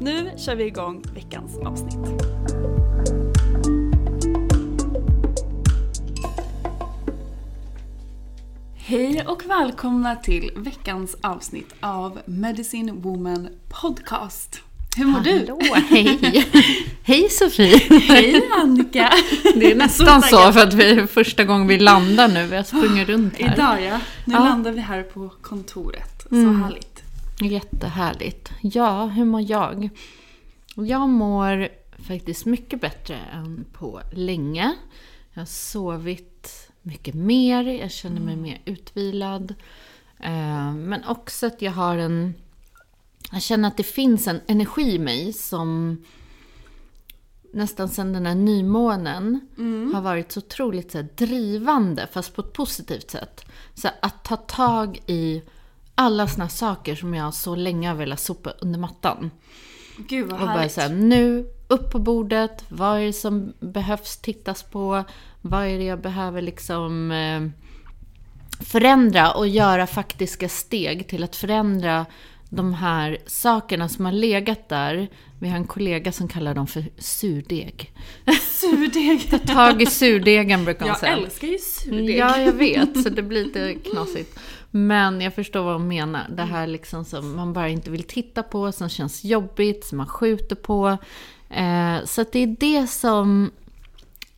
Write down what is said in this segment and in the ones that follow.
Nu kör vi igång veckans avsnitt. Hej och välkomna till veckans avsnitt av Medicine Woman Podcast. Hur mår du? Hallå, hej! hej Sofie! Hej Annika! Det är nästan så för att vi är första gången vi landar nu. Vi har sprungit runt här. Idag ja, nu Ja. landar vi här på kontoret. Så Mm. härligt. Jättehärligt. Ja, hur mår jag? Jag mår faktiskt mycket bättre än på länge. Jag har sovit mycket mer, jag känner mig mer utvilad. Eh, Men också att jag har en... Jag känner att det finns en energi i mig som nästan sedan den här nymånen har varit så otroligt så här, drivande, fast på ett positivt sätt. Så att ta tag i alla såna saker som jag så länge har velat sopa under mattan. Gud vad Och bara härligt. så här, nu, upp på bordet, vad är det som behövs tittas på? Vad är det jag behöver liksom eh, förändra och göra faktiska steg till att förändra de här sakerna som har legat där. Vi har en kollega som kallar dem för surdeg. Surdeg. Ta tag i surdegen brukar hon Jag säga. älskar ju surdeg. Ja, jag vet, så det blir lite knasigt. Men jag förstår vad hon menar. Det här liksom som man bara inte vill titta på, som känns jobbigt, som man skjuter på. Eh, så det är det som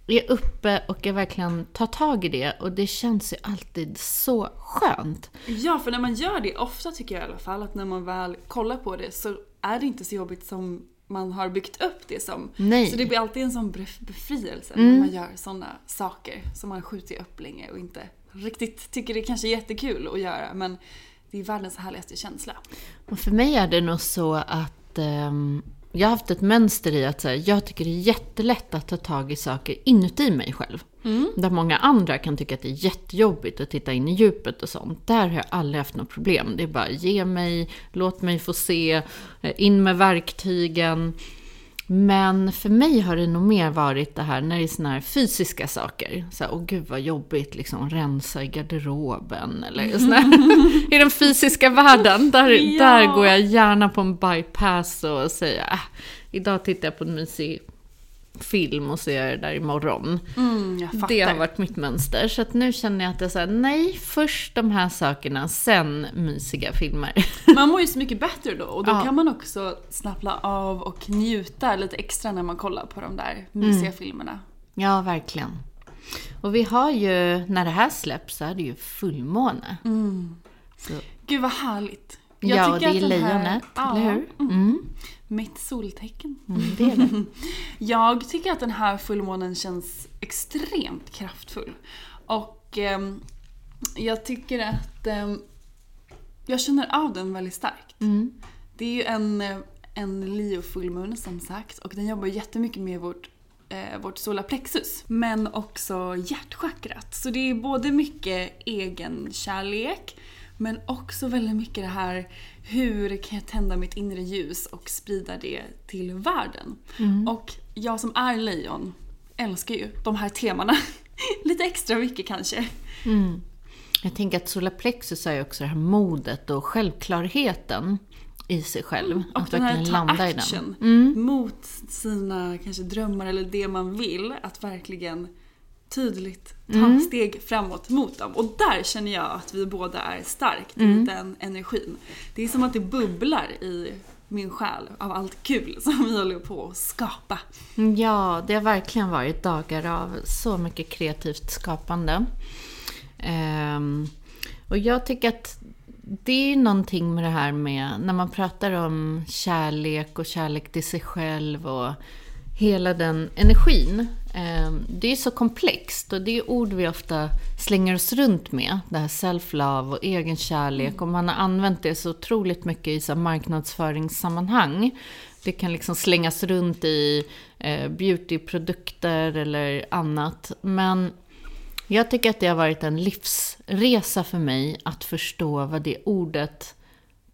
är uppe och jag verkligen tar tag i det. Och det känns ju alltid så skönt. Ja, för när man gör det, ofta tycker jag i alla fall, att när man väl kollar på det så är det inte så jobbigt som man har byggt upp det som. Nej. Så det blir alltid en sån bef- befrielse Mm. när man gör såna saker som man skjuter upp länge och inte riktigt tycker det kanske är jättekul att göra. Men det är världens härligaste känsla. Och för mig är det nog så att ehm, jag har haft ett mönster i att här, jag tycker det är jättelätt att ta tag i saker inuti mig själv. Där många andra kan tycka att det är jättejobbigt att titta in i djupet och sånt. Där har jag aldrig haft något problem. Det är bara ge mig, låt mig få se, eh, in med verktygen. Men för mig har det nog mer varit det här när det är såna här fysiska saker. Så här, åh gud vad jobbigt, liksom rensa i garderoben eller såna här, I den fysiska världen, där, Ja. där går jag gärna på en bypass och säger, äh, idag tittar jag på en mysig film och så gör jag det där imorgon. Mm, jag. Det har varit mitt mönster. Så att nu känner jag att jag säger nej, först de här sakerna, sen mysiga filmer. Man mår ju så mycket bättre då och då Ja. kan man också slappna av och njuta lite extra när man kollar på de där mysiga Mm. filmerna. Ja, verkligen. Och vi har ju, när det här släpps så är det ju fullmåne. Så, Gud vad härligt. ja, och det är här- lejonet, Ja, eller hur? mm. Mitt soltecken. Mm, det är det. Jag tycker att den här fullmånen känns extremt kraftfull. Och ehm, jag tycker att ehm, jag känner av den väldigt starkt. Mm. Det är ju en, eh, en Leo-fullmåne som sagt och den jobbar jättemycket med vårt, eh, vårt solarplexus. Men också hjärtchakrat. Så det är både mycket egen kärlek men också väldigt mycket det här hur kan jag tända mitt inre ljus och sprida det till världen. Och jag som är lejon älskar ju de här temana. Lite extra mycket kanske. Jag tänker att solarplexus är ju också det här modet och självklarheten i sig själv. Och att den här verkligen ta landa i den. mot sina kanske drömmar eller det man vill. Att verkligen tydligt ta steg framåt mot dem. Och där känner jag att vi båda är starkt i den energin. Det är som att det bubblar i min själ av allt kul som vi håller på att skapa. Ja, det har verkligen varit dagar av så mycket kreativt skapande. Ehm, och jag tycker att det är någonting med det här med när man pratar om kärlek och kärlek till sig själv och hela den energin. Ehm, det är så komplext och det är ord vi ofta slänger oss runt med. Det här self-love och egen kärlek och man har använt det så otroligt mycket i så marknadsföringssammanhang. Det kan liksom slängas runt i eh, beautyprodukter eller annat. Men jag tycker att det har varit en livsresa för mig att förstå vad det ordet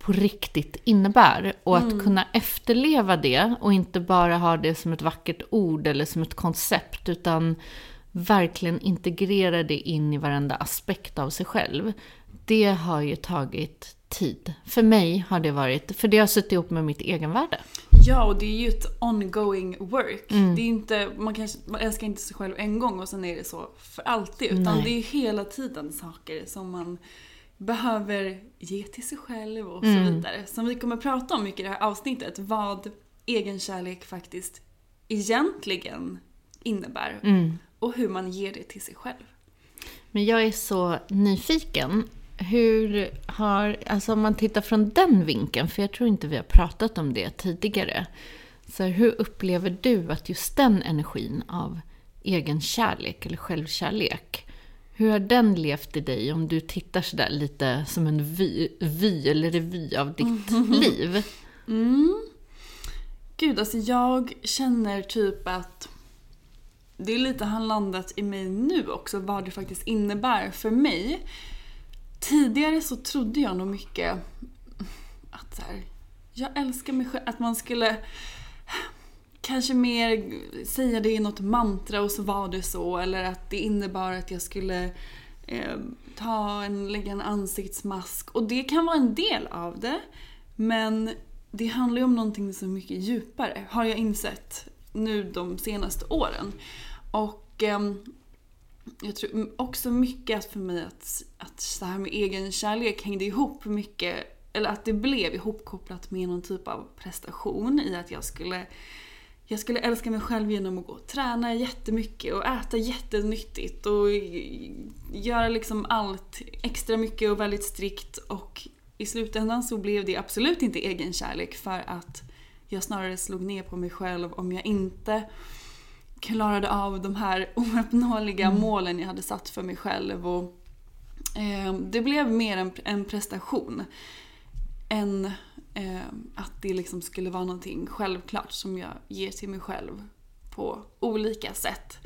på riktigt innebär. Och att kunna efterleva det och inte bara ha det som ett vackert ord eller som ett koncept. Utan verkligen integrera det in i varenda aspekt av sig själb. Det har ju tagit tid. För mig har det varit, för det har suttit ihop med mitt egenvärde. Ja, och det är ju ett ongoing work. Det är inte, man, kanske, man älskar inte sig själv en gång och sen är det så för alltid. Utan Nej. det är ju hela tiden saker som man behöver ge till sig själv och så Mm. vidare. Som vi kommer prata om mycket i det här avsnittet. Vad egenkärlek faktiskt egentligen innebär. Mm. Och hur man ger det till sig själv. Men jag är så nyfiken. Hur har, alltså om man tittar från den vinkeln, för jag tror inte vi har pratat om det tidigare. Så hur upplever du att just den energin av egen kärlek eller självkärlek, hur har den levt i dig om du tittar sådär lite som en vy, vy eller revy av ditt liv? Gud, alltså jag känner typ att det är lite har landat i mig nu också vad det faktiskt innebär för mig. Tidigare så trodde jag nog mycket att så här, jag älskar mig själv, att man skulle kanske mer säga det i något mantra och så var det så. Eller att det innebar att jag skulle eh, ta en, lägga en ansiktsmask. Och det kan vara en del av det. Men det handlar ju om någonting så mycket djupare, har jag insett nu de senaste åren. Och eh, jag tror också mycket att för mig att, att så här med egen kärlek hängde ihop mycket, eller att det blev ihopkopplat med någon typ av prestation i att jag skulle jag skulle älska mig själv genom att gå och träna jättemycket och äta jättenyttigt och göra liksom allt extra mycket och väldigt strikt. Och i slutändan så blev det absolut inte egen kärlek för att jag snarare slog ner på mig själv om jag inte klarade av de här ouppnåeliga målen jag hade satt för mig själv. Och, eh, det blev mer en, en prestation än eh, att det liksom skulle vara någonting självklart som jag ger till mig själv på olika sätt.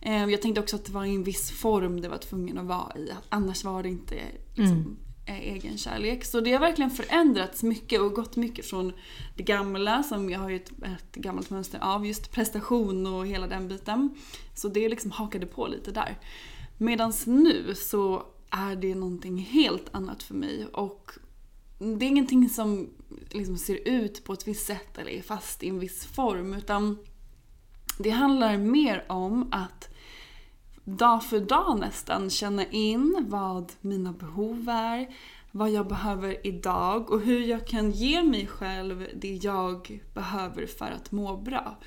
Eh, jag tänkte också att det var i en viss form det var tvungen att vara i. Annars var det inte liksom, eh, egen kärlek. Så det har verkligen förändrats mycket och gått mycket från det gamla som jag har ju ett, ett gammalt mönster av. Just prestation och hela den biten. Så det liksom hakade på lite där. Medan nu så är det någonting helt annat för mig. Och det är ingenting som liksom ser ut på ett visst sätt eller är fast i en viss form. Utan det handlar mer om att dag för dag nästan känna in vad mina behov är, vad jag behöver idag och hur jag kan ge mig själv det jag behöver för att må bra.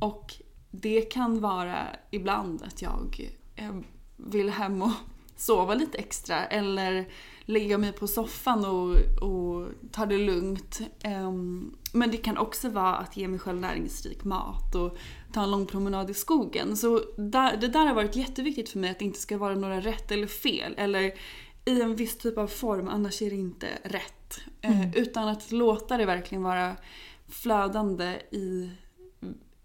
Och det kan vara ibland att jag eh, vill hem och sova lite extra eller lägga mig på soffan och, och ta det lugnt. Um, men det kan också vara att ge mig själv näringsrik mat och ta en lång promenad i skogen. Så där, det där har varit jätteviktigt för mig att det inte ska vara några rätt eller fel. Eller i en viss typ av form, annars är det inte rätt. Mm. Uh, utan att låta det verkligen vara flödande i,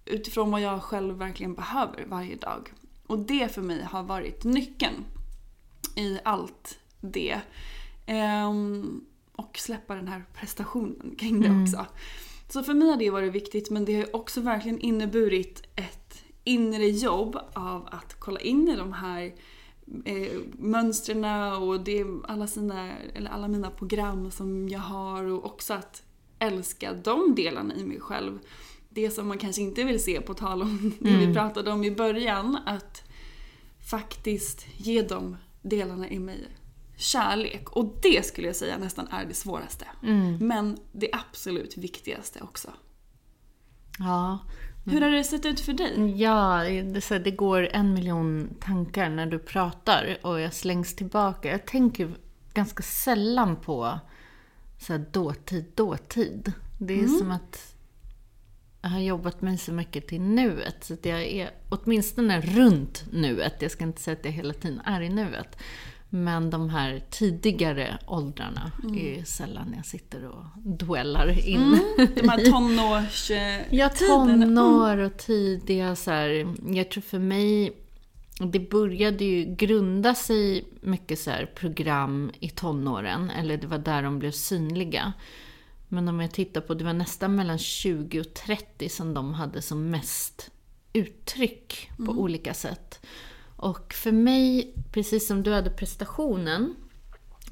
utifrån vad jag själv verkligen behöver varje dag. Och det för mig har varit nyckeln i allt det. Um, och släppa den här prestationen kring det mm. också. Så för mig har det varit viktigt men det har också verkligen inneburit ett inre jobb av att kolla in i de här eh, mönstren och det, alla, sina, eller alla mina program som jag har och också att älska de delarna i mig själv. Det som man kanske inte vill se på tal om det mm. vi pratade om i början. Att faktiskt ge de delarna i mig kärlek. Och det skulle jag säga nästan är det svåraste. Mm. Men det absolut viktigaste också. Ja. Hur har det sett ut för dig? Ja, det, det går en miljon tankar när du pratar och jag slängs tillbaka. Jag tänker ganska sällan på så här dåtid, dåtid. Det är mm. som att jag har jobbat mig så mycket till nuet. Så att jag är åtminstone runt nuet. Jag ska inte säga att jag hela tiden är i nuet. Men de här tidigare åldrarna mm. är sällan jag sitter och dwellar in mm. De här tonårstiderna. Ja, tonår och tidiga så här, Jag tror för mig, det började ju grunda sig mycket så här program i tonåren. Eller det var där de blev synliga. Men om jag tittar på, det var nästan mellan 20 och 30 som de hade som mest uttryck på mm. olika sätt. Och för mig, precis som du hade prestationen,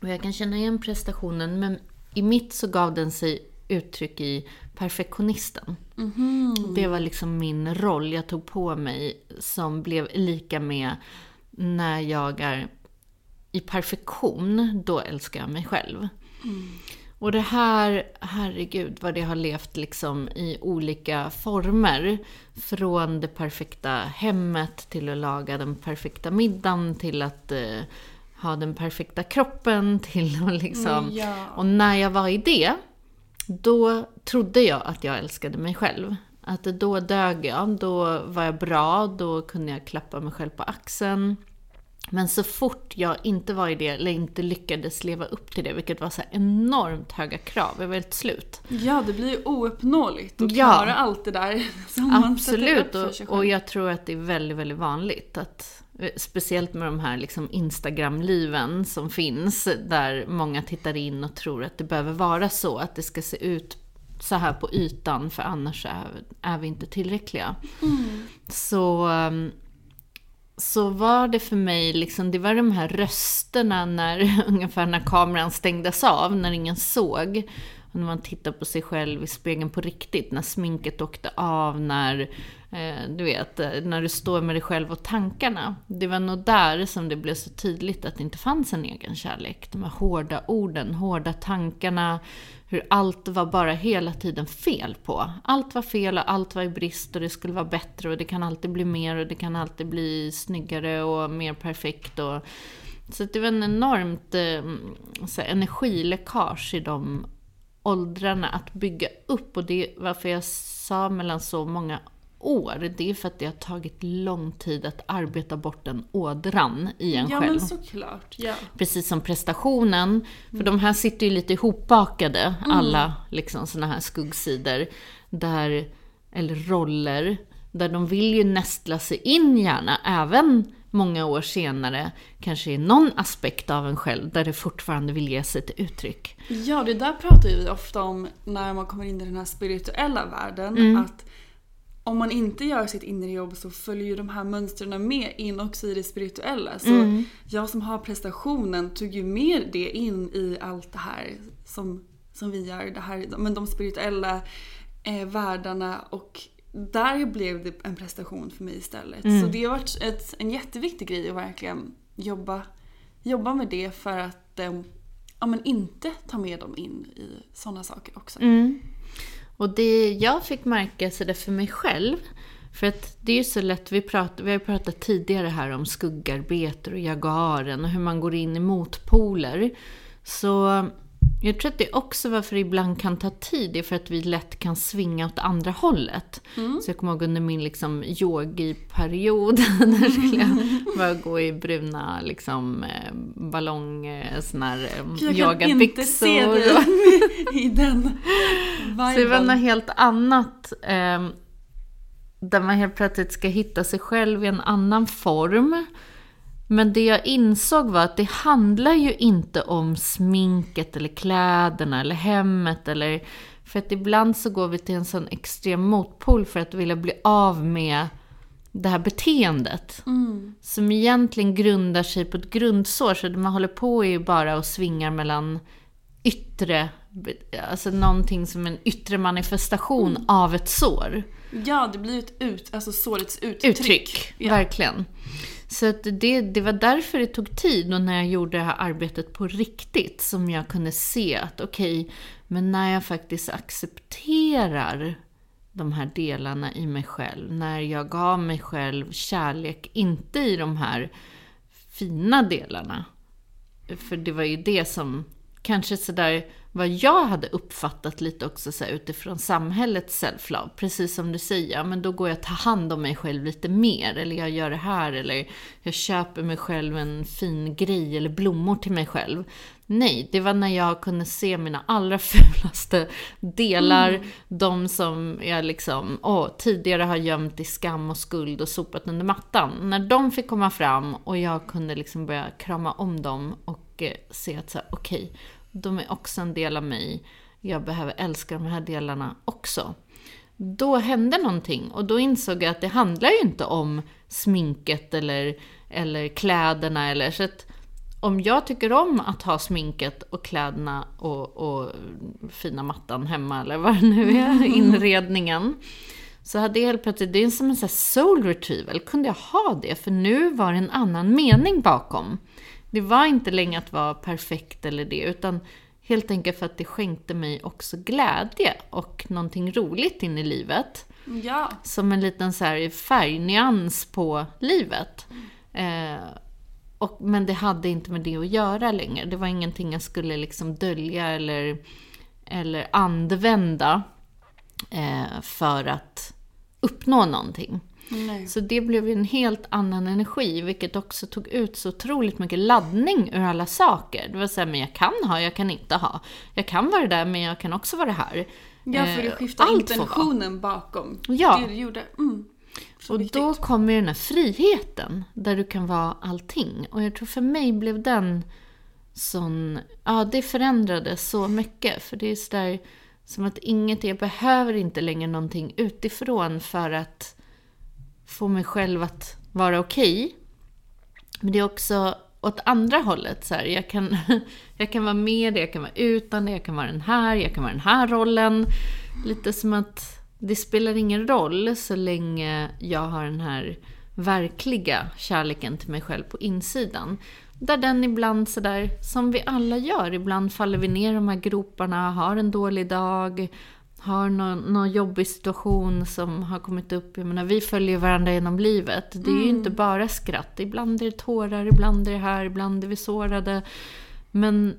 och jag kan känna igen prestationen, men i mitt så gav den sig uttryck i perfektionisten. Mm. Det var liksom min roll jag tog på mig som blev lika med när jag är i perfektion, då älskar jag mig själv. Mm. Och det här, herregud vad det har levt liksom i olika former. Från det perfekta hemmet till att laga den perfekta middagen till att eh, ha den perfekta kroppen till att liksom... Ja. Och när jag var i det, då trodde jag att jag älskade mig själv. Att då dög jag, då var jag bra, då kunde jag klappa mig själv på axeln. Men så fort jag inte var i det, eller inte lyckades leva upp till det, vilket var så enormt höga krav, jag var helt slut. Ja, det blir ju ouppnåeligt att ja, klara allt det där som man upp för sig själv. och jag tror att det är väldigt, väldigt vanligt att Speciellt med de här liksom Instagram-liven som finns, där många tittar in och tror att det behöver vara så, att det ska se ut så här på ytan, för annars är, är vi inte tillräckliga. Mm. Så um, så var det för mig, liksom, det var de här rösterna när, ungefär när kameran stängdes av, när ingen såg. Och när man tittar på sig själv i spegeln på riktigt, när sminket åkte av, när, Eh, du vet, eh, när du står med dig själv och tankarna. Det var nog där som det blev så tydligt att det inte fanns en egen kärlek. De här hårda orden, hårda tankarna, hur allt var bara hela tiden fel på. Allt var fel och allt var i brist och det skulle vara bättre och det kan alltid bli mer och det kan alltid bli snyggare och mer perfekt. Och... Så det var en enormt eh, så här, energiläckage i de åldrarna att bygga upp. Och det är varför jag sa mellan så många år, det är för att det har tagit lång tid att arbeta bort den ådran i en ja, själv. Ja, men såklart. Ja. Precis som prestationen. För mm. de här sitter ju lite ihopbakade, mm. alla liksom såna här skuggsidor. Där, eller roller. Där de vill ju nästla sig in gärna, även många år senare, kanske i någon aspekt av en själv där det fortfarande vill ge sig ett uttryck. Ja, det där pratar vi ofta om när man kommer in i den här spirituella världen. Mm. Att om man inte gör sitt inre jobb så följer ju de här mönstren med in också i det spirituella. Så mm. jag som har prestationen tog ju med det in i allt det här som, som vi gör. Det här, men de spirituella eh, världarna och där blev det en prestation för mig istället. Mm. Så det har varit ett, en jätteviktig grej att verkligen jobba, jobba med det för att eh, ja, men inte ta med dem in i sådana saker också. Mm. Och det jag fick märka så det för mig själv, För att det är ju så lätt, vi, prat, vi har ju pratat tidigare här om skuggarbeter och jagaren och hur man går in i motpoler. Så jag tror att det är också varför det ibland kan ta tid, är för att vi lätt kan svinga åt andra hållet. Mm. Så jag kommer ihåg under min liksom yogi-period, där skulle jag bara gå i bruna liksom, eh, ballong, eh, såna här eh, yogabyxor. Jag kan inte se dig i den viben. Så det var något helt annat. Eh, där man helt plötsligt ska hitta sig själv i en annan form. Men det jag insåg var att det handlar ju inte om sminket eller kläderna eller hemmet eller... För att ibland så går vi till en sån extrem motpol för att vilja bli av med det här beteendet. Mm. Som egentligen grundar sig på ett grundsår. Så det man håller på är ju bara och svingar mellan yttre, alltså någonting som en yttre manifestation mm. av ett sår. Ja, det blir ett ut, alltså sårets uttryck. Uttryck, ja. verkligen. Så att det, det var därför det tog tid och när jag gjorde det här arbetet på riktigt som jag kunde se att okej, okay, men när jag faktiskt accepterar de här delarna i mig själv, när jag gav mig själv kärlek, inte i de här fina delarna. För det var ju det som kanske sådär vad jag hade uppfattat lite också så här, utifrån samhällets self-love. Precis som du säger, men då går jag ta hand om mig själv lite mer. Eller jag gör det här, eller jag köper mig själv en fin grej eller blommor till mig själv. Nej, det var när jag kunde se mina allra fulaste delar. Mm. De som jag liksom, åh, tidigare har gömt i skam och skuld och sopat under mattan. När de fick komma fram och jag kunde liksom börja krama om dem och eh, se att så okej, okay, de är också en del av mig. Jag behöver älska de här delarna också. Då hände någonting och då insåg jag att det handlar ju inte om sminket eller, eller kläderna eller så att om jag tycker om att ha sminket och kläderna och, och fina mattan hemma eller vad det nu är, inredningen. Så hade jag helt plötsligt, det är som en sån soul retrieval, kunde jag ha det? För nu var det en annan mening bakom. Det var inte längre att vara perfekt eller det, utan helt enkelt för att det skänkte mig också glädje och någonting roligt in i livet. Ja. Som en liten så här färgnyans på livet. Eh, och, men det hade inte med det att göra längre. Det var ingenting jag skulle liksom dölja eller, eller använda eh, för att uppnå någonting. Nej. Så det blev en helt annan energi, vilket också tog ut så otroligt mycket laddning ur alla saker. Det var såhär, men jag kan ha, jag kan inte ha. Jag kan vara där, men jag kan också vara här. Ja, för du eh, skiftade intentionen bakom ja. det du gjorde. Mm. Och viktigt. då kommer den här friheten, där du kan vara allting. Och jag tror för mig blev den sån... Ja, det förändrade så mycket. För det är sådär som att inget, jag behöver inte längre någonting utifrån för att få mig själv att vara okej. Okay. Men det är också åt andra hållet. Så här, jag, kan, jag kan vara med det, jag kan vara utan det, jag kan vara den här, jag kan vara den här rollen. Lite som att det spelar ingen roll så länge jag har den här verkliga kärleken till mig själv på insidan. Där den ibland sådär, som vi alla gör, ibland faller vi ner i de här groparna, har en dålig dag, har någon, någon jobbig situation som har kommit upp. Jag menar, vi följer varandra genom livet. Det är mm. ju inte bara skratt. Ibland är det tårar, ibland är det här, ibland är vi sårade. Men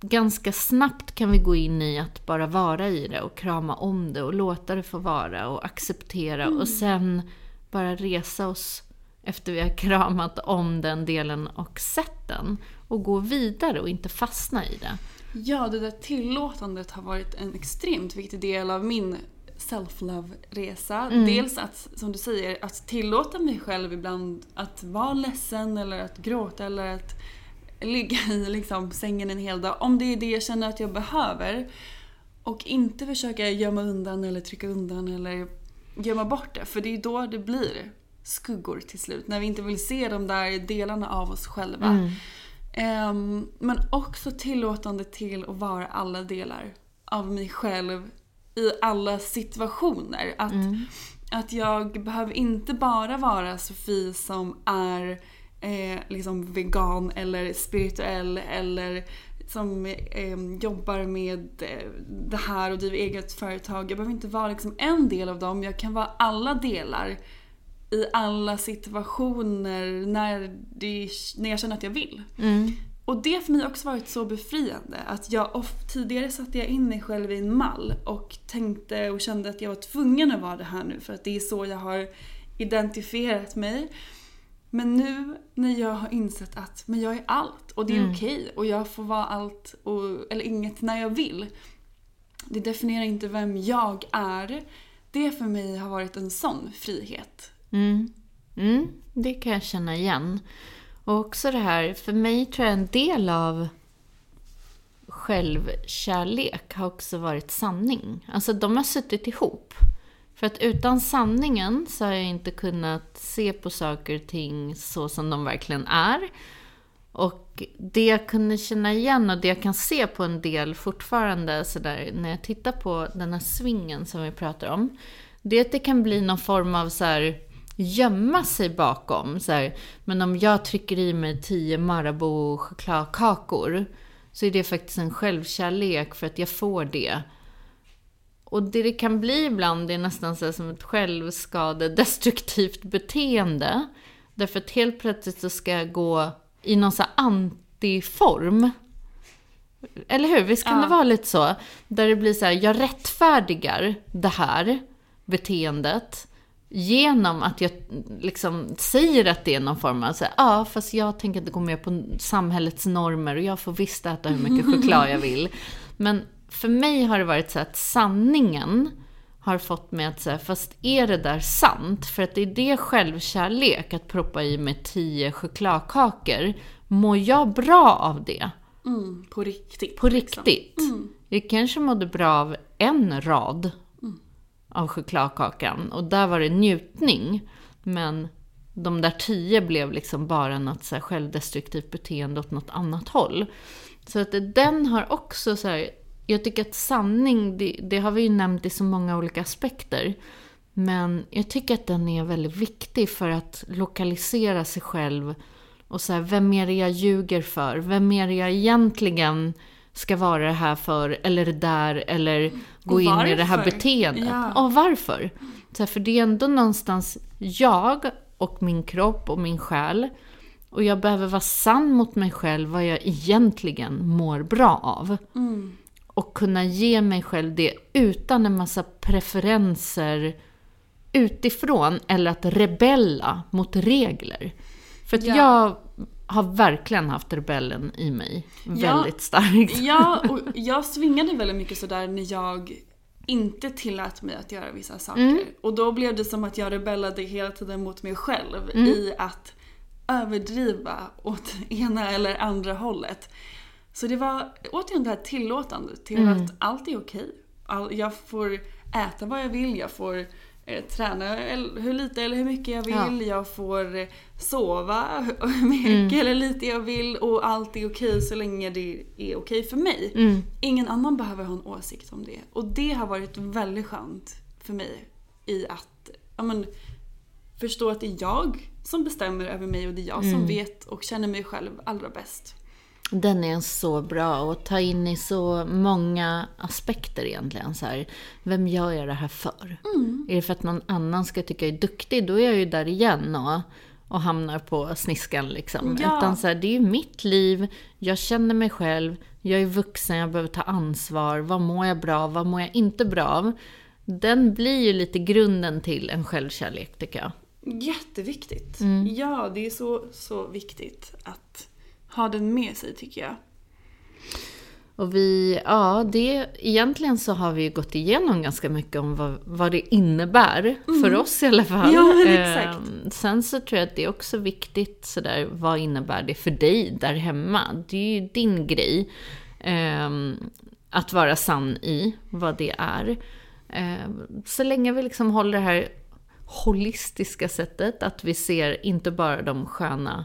ganska snabbt kan vi gå in i att bara vara i det och krama om det och låta det få vara och acceptera mm. och sen bara resa oss efter vi har kramat om den delen och sett den och gå vidare och inte fastna i det. Ja, det där tillåtandet har varit en extremt viktig del av min self-love-resa. Mm. Dels att, som du säger, att tillåta mig själv ibland att vara ledsen eller att gråta eller att ligga i liksom sängen en hel dag. Om det är det jag känner att jag behöver. Och inte försöka gömma undan eller trycka undan eller gömma bort det. För det är då det blir skuggor till slut. När vi inte vill se de där delarna av oss själva. Mm. Um, men också tillåtande till att vara alla delar av mig själv i alla situationer. Att, mm. att jag behöver inte bara vara Sofie som är eh, liksom vegan eller spirituell eller som eh, jobbar med eh, det här och driver eget företag. Jag behöver inte vara liksom en del av dem, jag kan vara alla delar i alla situationer när, det, när jag känner att jag vill. Mm. Och det har för mig också varit så befriande. Att jag tidigare satte jag in mig själv i en mall och tänkte och kände att jag var tvungen att vara det här nu för att det är så jag har identifierat mig. Men nu när jag har insett att men jag är allt och det är Mm. okej och jag får vara allt och, eller inget när jag vill. Det definierar inte vem jag är. Det för mig har varit en sån frihet. Mm. Mm, det kan jag känna igen. Och också det här, för mig tror jag en del av självkärlek har också varit sanning. Alltså de har suttit ihop. För att utan sanningen så har jag inte kunnat se på saker och ting så som de verkligen är. Och det jag kunde känna igen och det jag kan se på en del fortfarande så där, när jag tittar på den här svingen som vi pratar om. Det är att det kan bli någon form av så här gömma sig bakom. Så här, men om jag trycker i mig tio Marabou chokladkakor så är det faktiskt en självkärlek för att jag får det. Och det det kan bli ibland är nästan så som ett självskadedestruktivt beteende. Därför att helt plötsligt så ska jag gå i någon så antiform. Eller hur? Visst kan Ja. det vara lite så? Där det blir så här, jag rättfärdigar det här beteendet genom att jag liksom säger att det är någon form av så här, ja fast jag tänker inte gå med på samhällets normer och jag får visst äta hur mycket choklad jag vill. Men för mig har det varit så att sanningen har fått mig att säga, fast är det där sant? För att det är det självkärlek att proppa i mig tio chokladkakor. Mår jag bra av det? Mm, på riktigt. På liksom. riktigt? Jag kanske mådde bra av en rad av chokladkakan. Och där var det njutning. Men de där tio blev liksom bara något så här självdestruktivt beteende åt något annat håll. Så att den har också så här, jag tycker att sanning, det, det har vi ju nämnt i så många olika aspekter. Men jag tycker att den är väldigt viktig för att lokalisera sig själv. Och så här, vem är det jag ljuger för? Vem är det jag egentligen ska vara det här för? Eller det där? Eller gå Och in i det här varför? beteendet? Ja. Och varför? Så här, för det är ändå någonstans jag och min kropp och min själ. Och jag behöver vara sann mot mig själv vad jag egentligen mår bra av. Och kunna ge mig själv det utan en massa preferenser utifrån eller att rebella mot regler. För att Ja. jag har verkligen haft rebellen i mig Ja. väldigt starkt. Ja, och jag svingade väldigt mycket sådär när jag inte tillät mig att göra vissa saker. Och då blev det som att jag rebellade hela tiden mot mig själv i att överdriva åt ena eller andra hållet. Så det var återigen det här tillåtandet till att allt är okej. All, jag får äta vad jag vill, jag får eh, träna hur lite eller hur mycket jag vill, Ja. jag får eh, sova hur mycket eller lite jag vill och allt är okej så länge det är okej för mig. Ingen annan behöver ha en åsikt om det. Och det har varit väldigt skönt för mig i att ja, men, förstå att det är jag som bestämmer över mig och det är jag som vet och känner mig själv allra bäst. Den är så bra att ta in i så många aspekter egentligen. Så här, vem gör jag det här för? Är det för att någon annan ska tycka jag är duktig, då är jag ju där igen och, och hamnar på sniskan liksom. Ja. Utan så här, det är ju mitt liv, jag känner mig själv, jag är vuxen, jag behöver ta ansvar. Vad mår jag bra? Vad mår jag inte bra av? Den blir ju lite grunden till en självkärlek tycker jag. Jätteviktigt. Mm. Ja, det är så, så viktigt att ha den med sig tycker jag. Och vi, ja, det, egentligen så har vi ju gått igenom ganska mycket om vad, vad det innebär, för oss i alla fall. Ja, exakt. Eh, sen så tror jag att det är också viktigt sådär, vad innebär det för dig där hemma? Det är ju din grej. eh, att vara sann i vad det är. Eh, så länge vi liksom håller det här holistiska sättet, att vi ser inte bara de sköna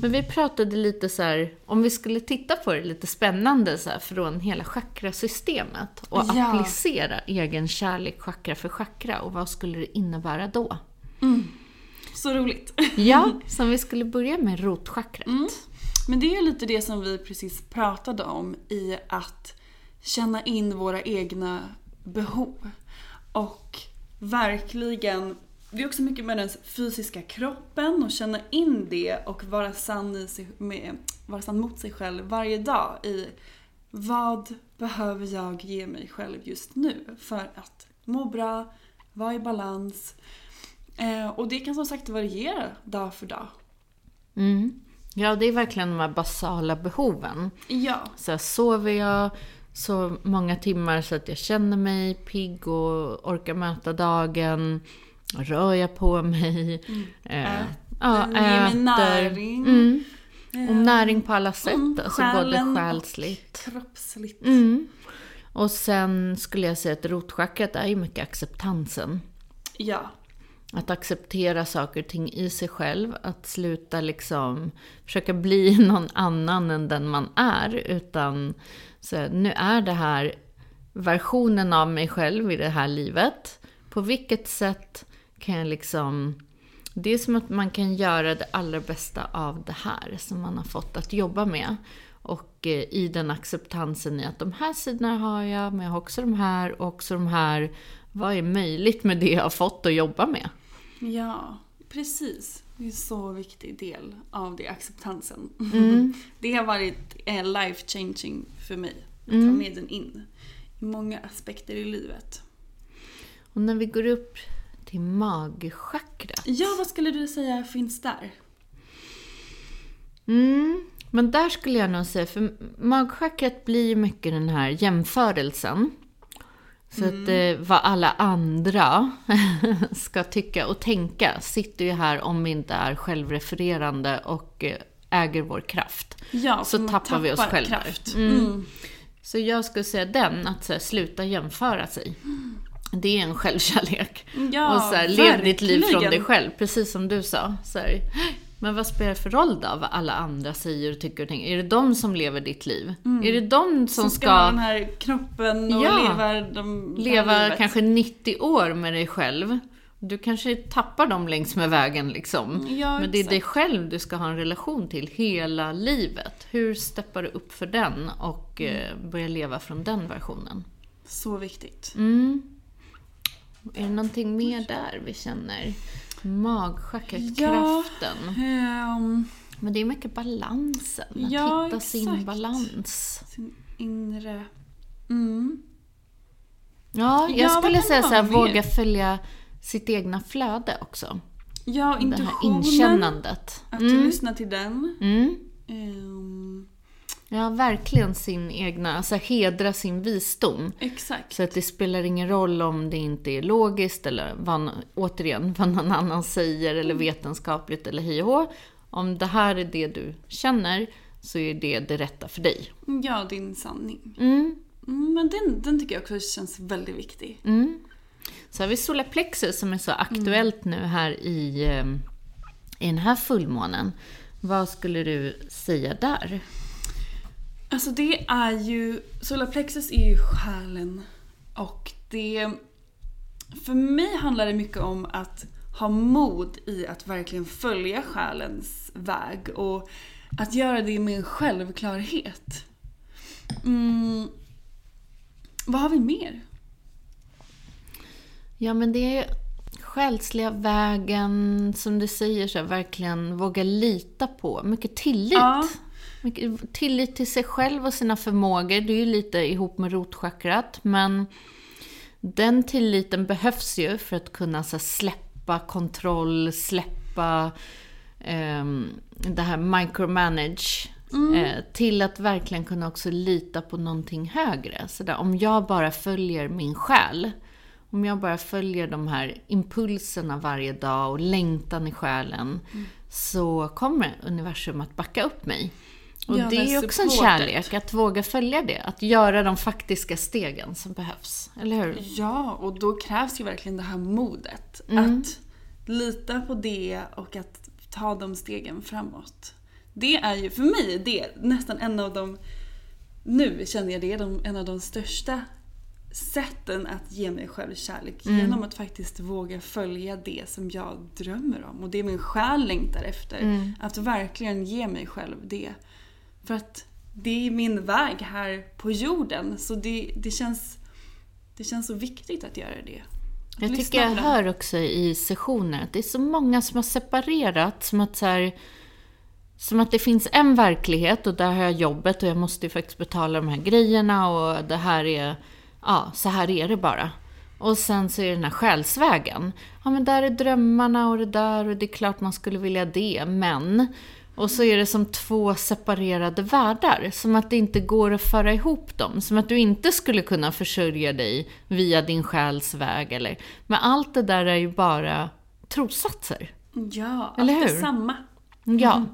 Men vi pratade lite så här, om vi skulle titta på det lite spännande så här, från hela chakrasystemet och Ja. applicera egen kärlek chakra för chakra och vad skulle det innebära då? Så roligt. Ja, som vi skulle börja med rotchakrat. Men det är lite det som vi precis pratade om i att känna in våra egna behov. Och verkligen, det är också mycket med den fysiska kroppen och känna in det och vara sann, i sig, med, vara sann mot sig själv varje dag i vad behöver jag ge mig själv just nu för att må bra, vara i balans. Eh, och det kan som sagt variera dag för dag. Mm. Ja, det är verkligen de här basala behoven. Ja. Så här, sover jag så många timmar så att jag känner mig pigg och orkar möta dagen? Rör jag på mig? Eh, ja, Den ger mig äter. näring. Mm. Och näring på alla sätt, Mm, alltså både själen och själsligt. Kroppsligt. Mm. Och sen skulle jag säga att rotchakrat är ju mycket acceptansen. Ja. Att acceptera saker och ting i sig själv. Att sluta liksom försöka bli någon annan än den man är. Utan så nu är det här versionen av mig själv i det här livet. På vilket sätt kan jag liksom... Det är som att man kan göra det allra bästa av det här som man har fått att jobba med. Och eh, i den acceptansen i att de här sidorna har jag, men jag har också de här och också de här. Vad är möjligt med det jag har fått att jobba med? Ja, precis. Det är en så viktig del av det, acceptansen. Mm. Det har varit eh, life changing för mig. Att Mm. ta med den in i många aspekter i livet. Och när vi går upp till magchakrat. Ja, vad skulle du säga finns där? Mm, men där skulle jag nog säga, för magchakrat blir mycket den här jämförelsen. Så att eh, vad alla andra ska tycka och tänka sitter ju här om vi inte är självrefererande och eh, äger vår kraft. Ja, Så man tappar vi oss tappar själva. Mm. Mm. Så jag skulle säga den, att här, sluta jämföra sig. Det är en självkärlek. Ja, och så här, lev ditt liv från dig själv, precis som du sa. Så här, men vad spelar det för roll då, vad alla andra säger och tycker och tänker? Är det de som lever ditt liv? Är det de som, Som ska, ha den här kroppen och Ja. leva de, leva kanske 90 år med dig själv? Du kanske tappar dem längs med vägen liksom. Ja, Men det är dig själv du ska ha en relation till hela livet. Hur steppar du upp för den och eh, börjar leva från den versionen? Så viktigt. Mm. Är det någonting mer där vi känner? Magchakrat, kraften. ehm, Men det är mycket balansen. Att Ja, hitta sin exakt. balans. sin inre... Mm. Ja, jag Ja, skulle säga så här, våga följa sitt egna flöde också. Ja, Det här intuitionen. inkännandet. Att Mm. lyssna till den. Mm. Ehm, Ja, verkligen sin egna, alltså hedra sin visdom. exakt. Så att det spelar ingen roll om det inte är logiskt eller vad, återigen vad någon annan säger eller Mm. vetenskapligt eller hej och. Om det här är det du känner så är det det rätta för dig. Ja, din sanning. Mm. Mm, men den, den tycker jag också känns väldigt viktig. Mm. Så har vi solarplexus som är så aktuellt nu här i, eh, i den här fullmånen. Vad skulle du säga där? Alltså det är ju, solarplexus är ju själen och det, för mig handlar det mycket om att ha mod i att verkligen följa själens väg och att göra det med en självklarhet. Mm. Vad har vi mer? Ja, men det är själsliga vägen, som du säger, så här, verkligen våga lita på. Mycket tillit. Ja. Tillit till sig själv och sina förmågor. Det är ju lite ihop med rotchakrat, men den tilliten behövs ju för att kunna så här, släppa kontroll, släppa ehm, det här micromanage. Eh, till att verkligen kunna också lita på någonting högre. Så där, om jag bara följer min själ, om jag bara följer de här impulserna varje dag och längtan i själen, så kommer universum att backa upp mig. Och Ja, det är också en supportet. kärlek, att våga följa det. Att göra de faktiska stegen som behövs. Eller hur? Ja, och då krävs ju verkligen det här modet. Mm. Att lita på det och att ta de stegen framåt. Det är ju för mig det är nästan en av de, nu känner jag det, de, en av de största sätten att ge mig själv kärlek. Mm. Genom att faktiskt våga följa det som jag drömmer om. Och det min själ längtar efter. Mm. Att verkligen ge mig själv det. För att det är min väg här på jorden. Så det, det, känns, det känns så viktigt att göra det. Att Jag tycker jag hör också i sessioner att det är så många som har separerat. Som att, så här, som att det finns en verklighet och där har jag jobbet och jag måste ju faktiskt betala de här grejerna och det här är, ja, så här är det bara. Och sen så är det den här själsvägen. Ja, men där är drömmarna och det där och det är klart man skulle vilja det, men... Och så är det som två separerade världar. Som att det inte går att föra ihop dem. Som att du inte skulle kunna försörja dig via din själs väg. Eller. Men allt det där är ju bara trossatser. Ja, Eller allt är hur? samma. Ja.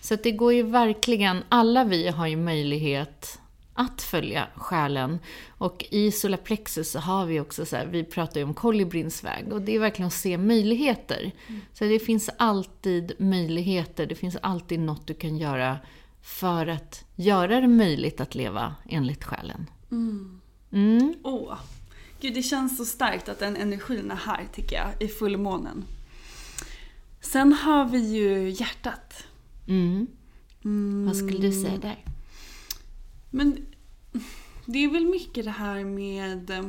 Så att det går ju verkligen, alla vi har ju möjlighet att följa själen. Och i solarplexus så har vi också så här, vi pratar ju om kolibrins väg och det är verkligen att se möjligheter. Så det finns alltid möjligheter, det finns alltid något du kan göra för att göra det möjligt att leva enligt själen. Mm. Åh. Gud, det känns så starkt att den energin är här tycker jag, i fullmånen. Sen har vi ju hjärtat. Mm. Vad skulle du säga där? Men det är väl mycket det här med eh,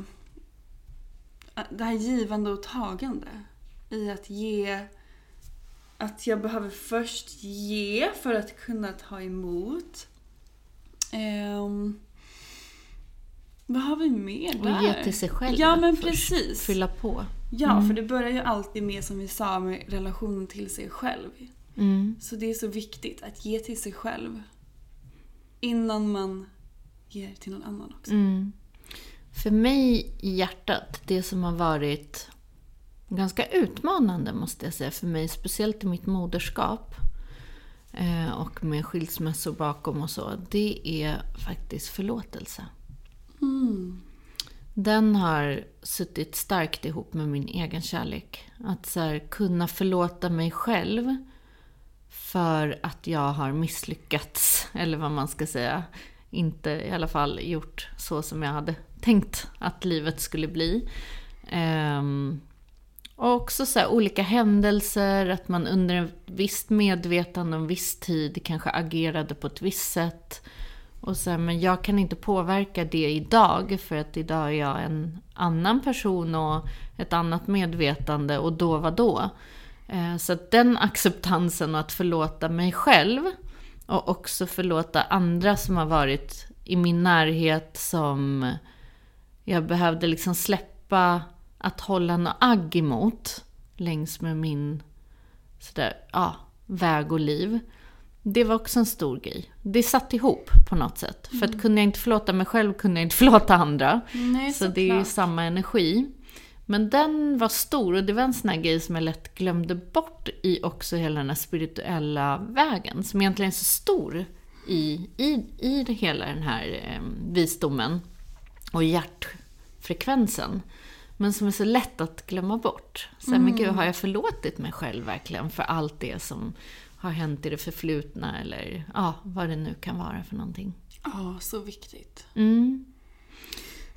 det här givande och tagande. I att ge... Att jag behöver först ge för att kunna ta emot. Ehm, vad har vi mer där? Och ge till sig själv Ja men först. precis. Fylla på. Ja, för det börjar ju alltid med som vi sa med relationen till sig själv. Mm. Så det är så viktigt att ge till sig själv. Innan man ger till någon annan också. Mm. För mig i hjärtat, det som har varit ganska utmanande måste jag säga för mig, speciellt i mitt moderskap eh, och med skilsmässor bakom och så, det är faktiskt förlåtelse. Den har suttit starkt ihop med min egen kärlek. Att så här, kunna förlåta mig själv för att jag har misslyckats, eller vad man ska säga. Inte i alla fall gjort så som jag hade tänkt att livet skulle bli. Um, och också så här, olika händelser, att man under en visst medvetande och en viss tid kanske agerade på ett visst sätt. Och så här, men jag kan inte påverka det idag, för att idag är jag en annan person och ett annat medvetande och då var då. Ehm, så att den acceptansen och att förlåta mig själv och också förlåta andra som har varit i min närhet som jag behövde liksom släppa att hålla något agg emot längs med min sådär, ja, väg och liv. Det var också en stor grej. Det satt ihop på något sätt. För att kunde jag inte förlåta mig själv kunde jag inte förlåta andra. Nej, Så det är ju samma energi. Men den var stor och det var en sån här grej som jag lätt glömde bort i också hela den här spirituella vägen. Som egentligen är så stor i, i, i det hela den här eh, visdomen och hjärtfrekvensen. Men som är så lätt att glömma bort. Så här, men gud, har jag förlåtit mig själv verkligen för allt det som har hänt i det förflutna eller ja, vad det nu kan vara för någonting. Ja, så viktigt. Mm.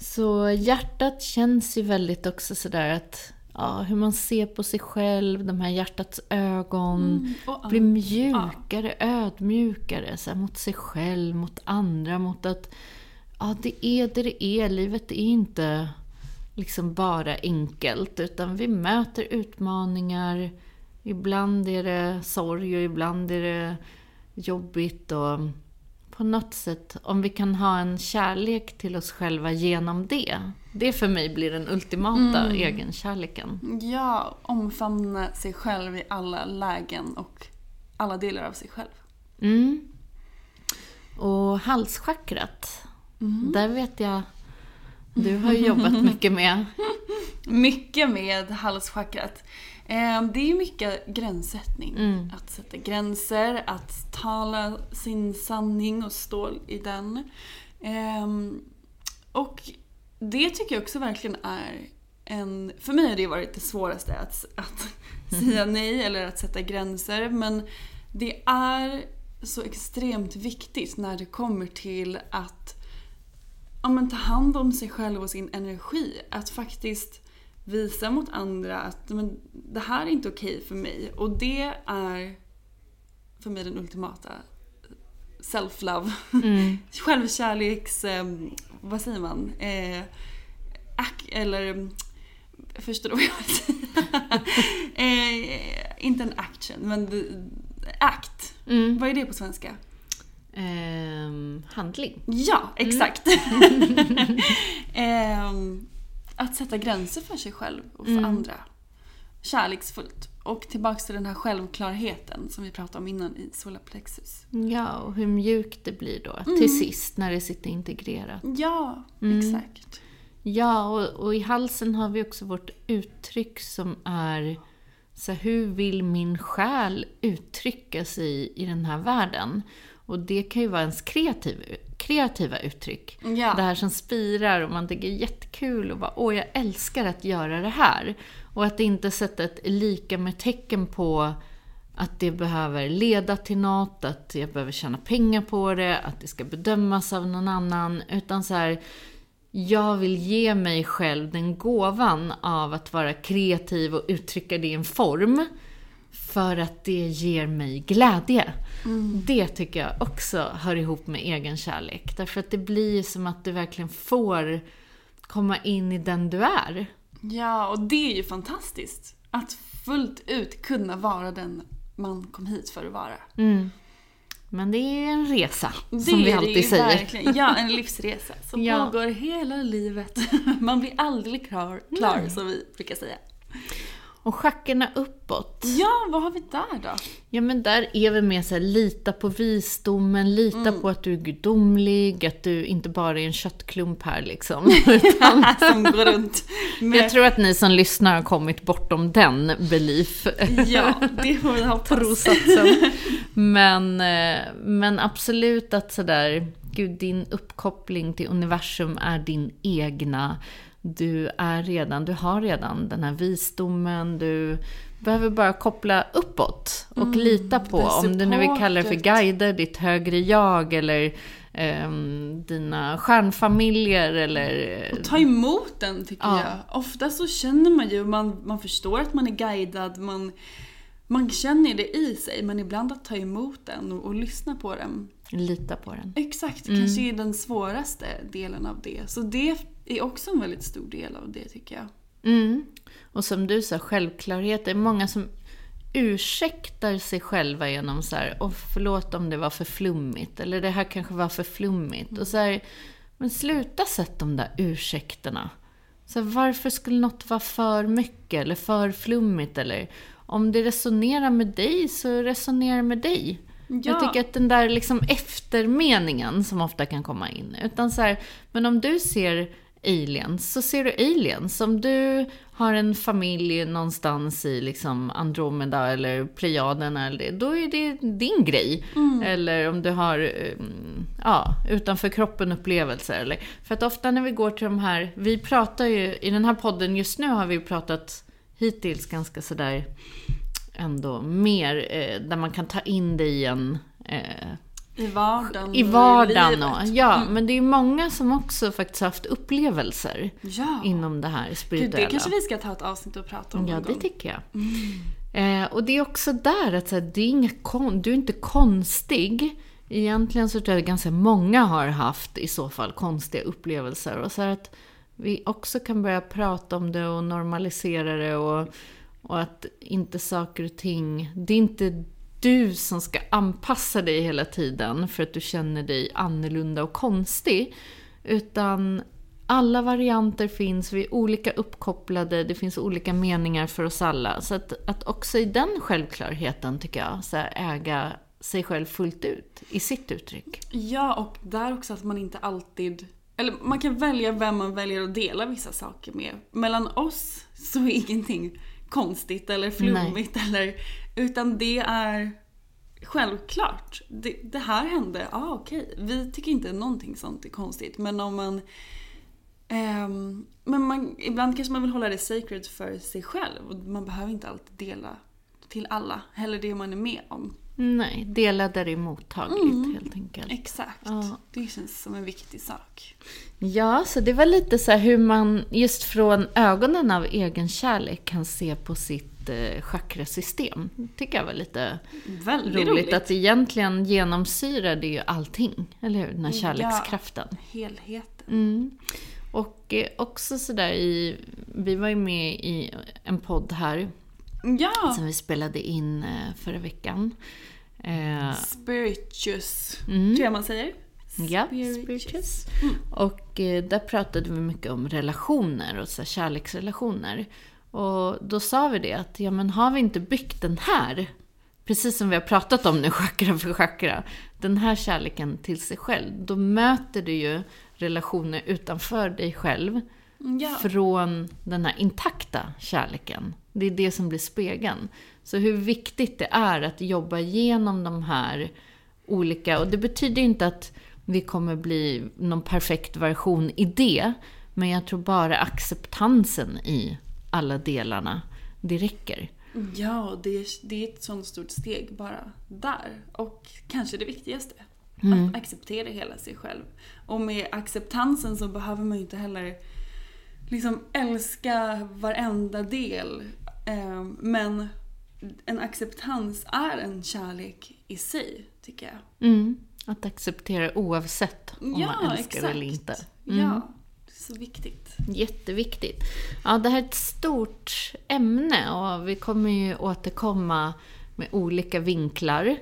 Så hjärtat känns ju väldigt också sådär att ja, hur man ser på sig själv, de här hjärtats ögon. Mm, och bli an- mjukare, ödmjukare så här, mot sig själv, mot andra, mot att ja, det är det det är. Livet är inte liksom bara enkelt, utan vi möter utmaningar. Ibland är det sorg och ibland är det jobbigt. Och på något sätt, om vi kan ha en kärlek till oss själva genom det. Det för mig blir den ultimata egenkärleken. Ja, omfamna sig själv i alla lägen och alla delar av sig själv. Mm. Och halschakrat, där vet jag du har jobbat mycket med. Mycket med halschakrat. Eh, Det är mycket gränssättning. Mm. Att sätta gränser, att tala sin sanning och stå i den. Ehm, Och det tycker jag också verkligen är en... För mig har det varit det svåraste att, att säga nej eller att sätta gränser. Men det är så extremt viktigt när det kommer till att ja, men ta hand om sig själv och sin energi. Att faktiskt visa mot andra att men, det här är inte okej för mig. Och det är för mig den ultimata self-love. Mm. Självkärleks... Eh, vad säger man? Eh, ack, eller... mm, Förstår du vad jag vill säga? eh, inte en action, men act. Mm. Vad är det på svenska? Ehm, handling. Ja, exakt. Ehm, att sätta gränser för sig själv och för andra. Kärleksfullt. Och tillbaks till den här självklarheten som vi pratade om innan i solarplexus. Ja, och hur mjukt det blir då till sist när det sitter integrerat. Ja, Mm. exakt. Ja, och, och i halsen har vi också vårt uttryck som är så här, hur vill min själ uttrycka sig i den här världen? Och det kan ju vara ens kreativ, kreativa uttryck. Ja. Det här som spirar och man tycker jättekul och bara åh, jag älskar att göra det här. Och att inte sätta ett lika med tecken på att det behöver leda till något, att jag behöver tjäna pengar på det, att det ska bedömas av någon annan. Utan så här, jag vill ge mig själv den gåvan av att vara kreativ och uttrycka det i en form. För att det ger mig glädje. Det tycker jag också hör ihop med egen kärlek. Därför att det blir som att du verkligen får komma in i den du är. Ja, och det är ju fantastiskt. Att fullt ut kunna vara den man kom hit för att vara. Men det är en resa, Det som vi det alltid ju säger. Verkligen. Ja, en livsresa som Ja. pågår hela livet. Man blir aldrig klar, klar som vi brukar säga. Och schackerna uppåt. Ja, vad har vi där då? Ja men där är vi mer såhär, lita på visdomen, lita på att du är gudomlig, att du inte bara är en köttklump här liksom. Utan Som går runt med... jag tror att ni som lyssnar har kommit bortom den belief. Ja, det får vi hoppas. Trosatsen. Men, eh, men absolut att sådär, gud din uppkoppling till universum är din egna. Du är redan, du har redan den här visdomen, du behöver bara koppla uppåt och lita på, om du nu vill kalla det för guider, ditt högre jag eller ehm, dina stjärnfamiljer eller... Ta emot den tycker Ja. jag. Ofta så känner man ju, man, man förstår att man är guidad, man, man känner det i sig. Men ibland att ta emot den och, och lyssna på den. Lita på den. Exakt, kanske är den svåraste delen av det. Så det är också en väldigt stor del av det tycker jag. Mm. Och som du sa, självklarhet. Det är många som ursäktar sig själva genom så här, och förlåt om det var för flummigt, eller det här kanske var för flummigt. Och så här, men sluta sätt de där ursäkterna. Så här, varför skulle något vara för mycket eller för flummigt? Eller om det resonerar med dig, så resonerar med dig. Jag Ja. tycker att den där liksom eftermeningen som ofta kan komma in. Utan så här, men om du ser aliens, så ser du aliens. Om du har en familj någonstans i liksom Andromeda eller Plejaderna, då är det din grej. Eller om du har um, ja, utanför kroppen-upplevelser. Eller, för att ofta när vi går till de här, vi pratar ju, i den här podden just nu har vi pratat hittills ganska sådär ändå mer, eh, där man kan ta in det i en eh, I vardagen i och vardagen. livet. Och, ja, Mm. men det är många som också faktiskt haft upplevelser Ja. inom det här Gud, spirituella. det kanske vi ska ta ett avsnitt och prata om Ja, det gång. tycker jag. Eh, och det är också där att så här, det är inga kon- du är inte konstig. Egentligen så tror jag att ganska många har haft i så fall konstiga upplevelser. Och så att vi också kan börja prata om det och normalisera det och, och att inte saker och ting... Det är inte du som ska anpassa dig hela tiden för att du känner dig annorlunda och konstig. Utan alla varianter finns, vi är olika uppkopplade, det finns olika meningar för oss alla. Så att, att också i den självklarheten, tycker jag, så här, äga sig själv fullt ut i sitt uttryck. Ja, och där också att man inte alltid... Eller man kan välja vem man väljer att dela vissa saker med. Mellan oss så är ingenting konstigt eller flummigt eller... Utan det är självklart. Det, det här hände, ja ah, okej. Vi tycker inte någonting sånt är konstigt. Men om man... ehm, men man, ibland kanske man vill hålla det sacred för sig själv. Man behöver inte alltid dela till alla. Heller det man är med om. Nej, dela där det är mottagligt helt enkelt. Exakt. Ja. Det känns som en viktig sak. Ja, så det var lite så här hur man just från ögonen av egen kärlek kan se på sitt eh, chakrasystem. tycker jag var lite Väldigt roligt, roligt. att egentligen genomsyrar det ju allting, eller hur? Den här kärlekskraften. Helheten. Mm. Och eh, också sådär i, vi var ju med i en podd här Ja! som vi spelade in eh, förra veckan. Eh, Spirituous, Mm. tror jag man säger. Ja, spirituous. Och eh, där pratade vi mycket om relationer och så kärleksrelationer. Och då sa vi det att, ja men har vi inte byggt den här, precis som vi har pratat om nu, chakra för chakra, den här kärleken till sig själv, då möter du ju relationer utanför dig själv Ja. från den här intakta kärleken. Det är det som blir spegeln. Så hur viktigt det är att jobba igenom de här olika, och det betyder inte att vi kommer bli någon perfekt version i det, men jag tror bara acceptansen i alla delarna, det räcker. Ja, det är, det är ett sånt stort steg bara där. Och kanske det viktigaste. Mm. Att acceptera hela sig själv. Och med acceptansen så behöver man ju inte heller liksom älska varenda del. Eh, Men en acceptans är en kärlek i sig, tycker jag. Mm. Att acceptera oavsett om man älskar eller inte. Mm. Ja, så viktigt. Jätteviktigt. Ja, det här är ett stort ämne och vi kommer ju återkomma med olika vinklar.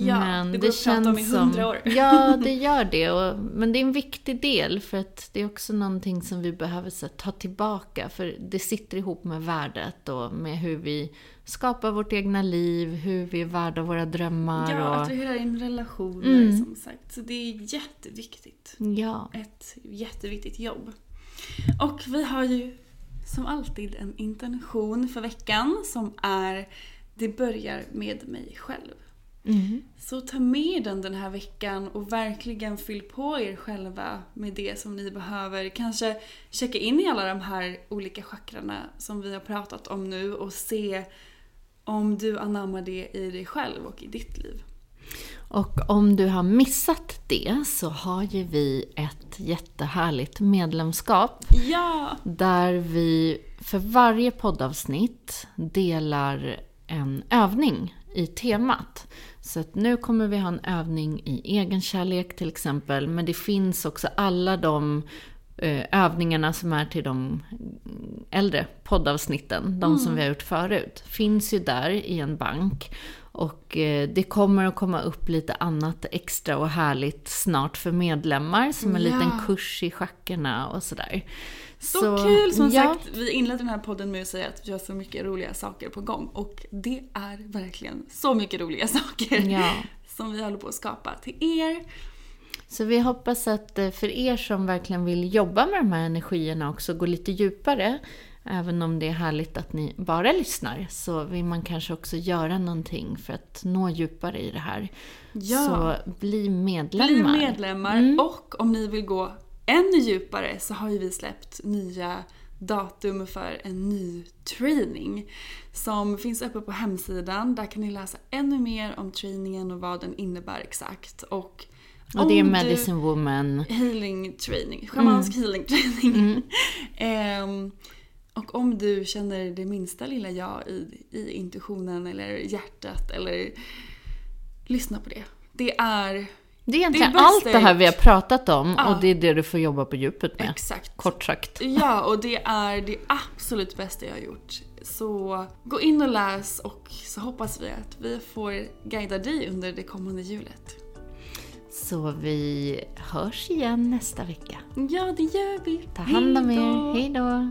Ja, det går att prata om i hundra år. Ja, det gör det. Och, men det är en viktig del för att det är också någonting som vi behöver så, ta tillbaka. För det sitter ihop med värdet och med hur vi skapar vårt egna liv, hur vi är värda våra drömmar. Ja, och, attrahera in relationer Mm. som sagt. Så det är jätteviktigt. ja. Ett jätteviktigt jobb. Och vi har ju som alltid en intention för veckan som är Det börjar med mig själv. Mm. Så ta med den den här veckan och verkligen fyll på er själva med det som ni behöver. Kanske checka in i alla de här olika chakrarna som vi har pratat om nu och se om du anammar det i dig själv och i ditt liv. Och om du har missat det så har ju vi ett jättehärligt medlemskap Ja! där vi för varje poddavsnitt delar en övning i temat. Så nu kommer vi ha en övning i egenkärlek till exempel, men det finns också alla de eh, övningarna som är till de äldre poddavsnitten, de som vi har gjort förut, finns ju där i en bank. Och eh, det kommer att komma upp lite annat extra och härligt snart för medlemmar, som en Ja. liten kurs i schackerna och sådär. Så, kul! Som ja. sagt, vi inledde den här podden med att säga att vi har så mycket roliga saker på gång. Och det är verkligen så mycket roliga saker Ja. som vi håller på att skapa till er. Så vi hoppas att eh, för er som verkligen vill jobba med de här energierna också, gå lite djupare, även om det är härligt att ni bara lyssnar, så vill man kanske också göra någonting för att nå djupare i det här. Ja. Så bli medlemmar. Bli medlemmar Mm. och om ni vill gå ännu djupare så har ju vi släppt nya datum för en ny training som finns uppe på hemsidan. Där kan ni läsa ännu mer om trainingen och vad den innebär exakt. Och, och det är Medicine du, Woman. Healing training. Schamansk mm. healing training. Mm. um, och om du känner det minsta lilla ja i, i intuitionen eller hjärtat eller lyssna på det. Det är det är egentligen det allt det här vi har pratat om ja. och det är det du får jobba på djupet med. Exakt. Kort sagt. Ja, och det är det absolut bästa jag har gjort. Så gå in och läs och så hoppas vi att vi får guida dig under det kommande julet. Så vi hörs igen nästa vecka. Ja, det gör vi. Ta hand om er. Hej då.